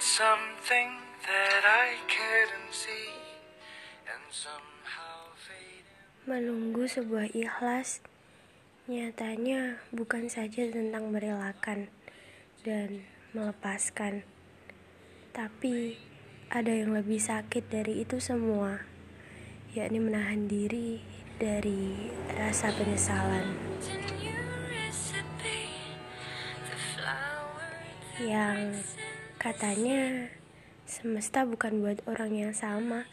something that I couldn't see and somehow faded. Menunggu sebuah ikhlas nyatanya bukan saja tentang merelakan dan melepaskan, tapi ada yang lebih sakit dari itu semua, yakni menahan diri dari rasa penyesalan yang katanya semesta bukan buat orang yang sama.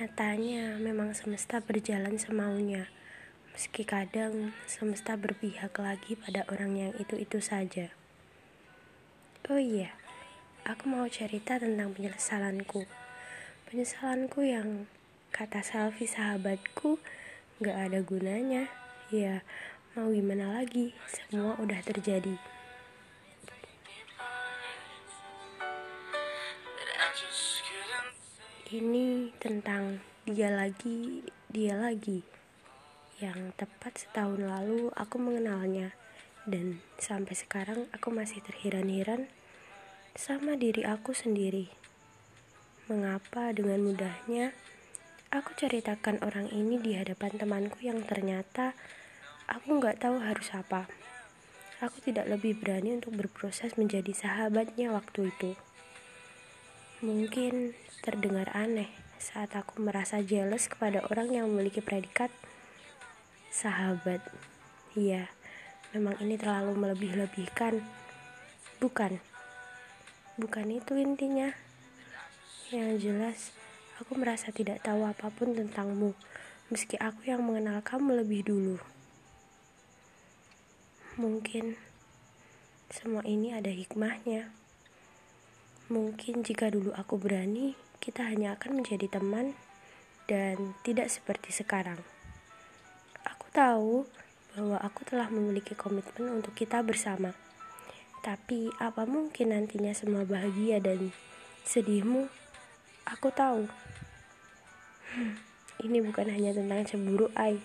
Nyatanya memang semesta berjalan semaunya. Meski kadang semesta berpihak lagi pada orang yang itu-itu saja. Oh iya, aku mau cerita tentang penyesalanku. Penyesalanku yang kata selfie sahabatku gak ada gunanya. Ya, mau gimana lagi, semua udah terjadi. Ini tentang dia lagi, dia lagi. Yang tepat setahun lalu aku mengenalnya dan sampai sekarang aku masih terhiran-hiran sama diri aku sendiri. Mengapa dengan mudahnya aku ceritakan orang ini di hadapan temanku yang ternyata aku nggak tahu harus apa. Aku tidak lebih berani untuk berproses menjadi sahabatnya waktu itu. Mungkin terdengar aneh saat aku merasa jealous kepada orang yang memiliki predikat sahabat. Iya, memang ini terlalu melebih-lebihkan. Bukan. Bukan itu intinya. Yang jelas, aku merasa tidak tahu apa pun tentangmu, meski aku yang mengenal kamu lebih dulu. Mungkin semua ini ada hikmahnya. Mungkin jika dulu aku berani, kita hanya akan menjadi teman dan tidak seperti sekarang. Aku tahu bahwa aku telah memiliki komitmen untuk kita bersama. Tapi apa mungkin nantinya semua bahagia dan sedihmu? Aku tahu. Hmm, ini bukan hanya tentang cemburu ai,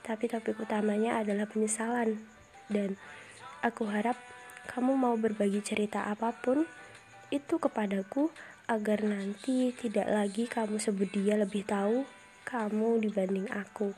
tapi topik utamanya adalah penyesalan. Dan aku harap kamu mau berbagi cerita apa pun itu kepadaku agar nanti tidak lagi kamu sebut dia lebih tahu kamu dibanding aku.